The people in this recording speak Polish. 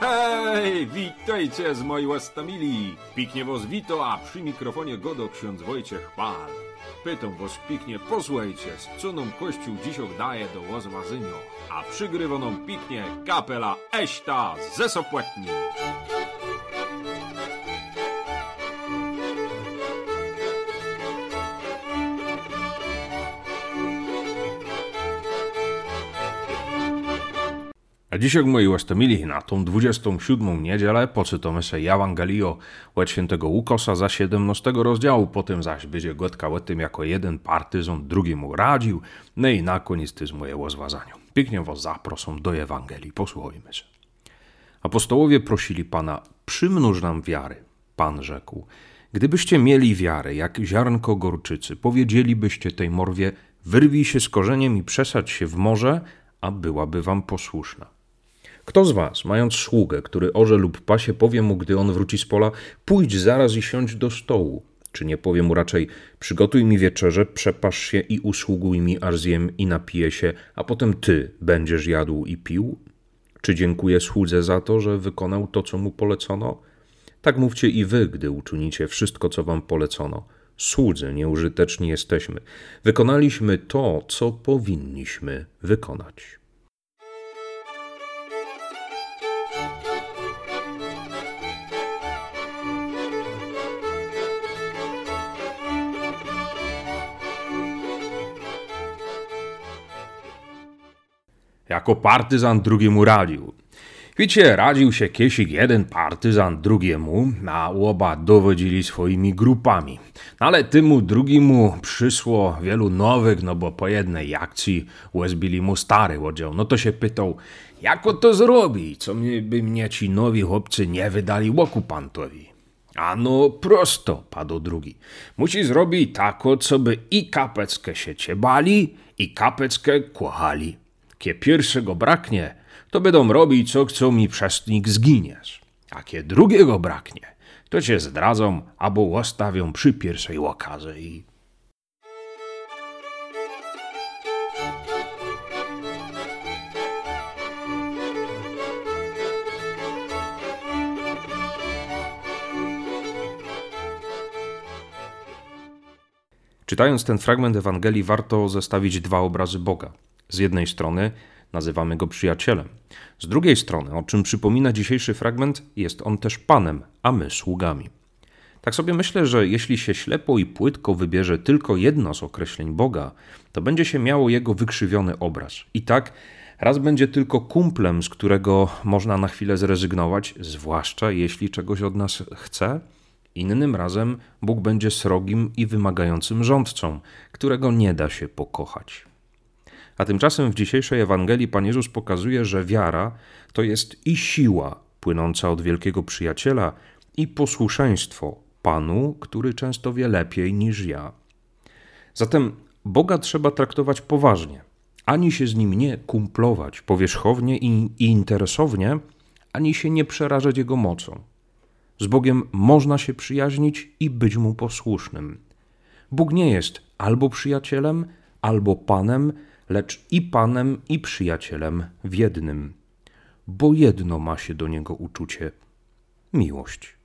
Hej, witajcie z mojej łastamili. Piknie was wito, a przy mikrofonie godo ksiądz Wojciech Pal. Pytam was piknie, posłuchajcie, z co nam Kościół dzisiaj daje do łozwazynio. A przygrywa nam piknie kapela Eśta ze Sopłetni. Dzisiaj moi łastamili na tą 27 niedzielę poczytamy sobie Ewangelio od świętego Łukosa za 17 rozdziału, potem zaś będzie gotka o tym, jako jeden partyzon drugiemu radził, no i na koniec ty z mojego zwazania. Pięknie was zaproszą do Ewangelii, posłuchajmy się. Apostołowie prosili Pana, przymnóż nam wiary. Pan rzekł, gdybyście mieli wiarę, jak ziarnko gorczycy, powiedzielibyście tej morwie, wyrwij się z korzeniem i przesadź się w morze, a byłaby wam posłuszna. Kto z was, mając sługę, który orze lub pasie, powie mu, gdy on wróci z pola, pójdź zaraz i siądź do stołu? Czy nie powie mu raczej, przygotuj mi wieczerze, przepasz się i usługuj mi, aż zjem i napiję się, a potem ty będziesz jadł i pił? Czy dziękuję słudze za to, że wykonał to, co mu polecono? Tak mówcie i wy, gdy uczynicie wszystko, co wam polecono. Słudzy nieużyteczni jesteśmy. Wykonaliśmy to, co powinniśmy wykonać. Jako partyzan drugiemu radził. Wiecie, radził się kiesik jeden partyzan drugiemu, a oba dowodzili swoimi grupami. No ale temu drugiemu przysło wielu nowych, no bo po jednej akcji łezbili mu stary oddział. No to się pytał, jako to zrobi, co by mnie ci nowi chłopcy nie wydali okupantowi. A no prosto, padł drugi. Musi zrobić tako, co by i kapeckę się ciebali, i kapeckę kochali. Kie pierwszego braknie, to będą robić, co chcą mi przez nich zginiesz. A kie drugiego braknie, to cię zdradzą albo ostawią przy pierwszej okazji. Czytając ten fragment Ewangelii, warto zestawić dwa obrazy Boga. Z jednej strony nazywamy go przyjacielem, z drugiej strony, o czym przypomina dzisiejszy fragment, jest on też Panem, a my sługami. Tak sobie myślę, że jeśli się ślepo i płytko wybierze tylko jedno z określeń Boga, to będzie się miało jego wykrzywiony obraz. I tak raz będzie tylko kumplem, z którego można na chwilę zrezygnować, zwłaszcza jeśli czegoś od nas chce. Innym razem Bóg będzie srogim i wymagającym rządcą, którego nie da się pokochać. A tymczasem w dzisiejszej Ewangelii Pan Jezus pokazuje, że wiara to jest i siła płynąca od wielkiego przyjaciela, i posłuszeństwo Panu, który często wie lepiej niż ja. Zatem Boga trzeba traktować poważnie, ani się z nim nie kumplować powierzchownie i, i interesownie, ani się nie przerażać jego mocą. Z Bogiem można się przyjaźnić i być mu posłusznym. Bóg nie jest albo przyjacielem, albo panem, lecz i panem, i przyjacielem w jednym, bo jedno ma się do niego uczucie miłość.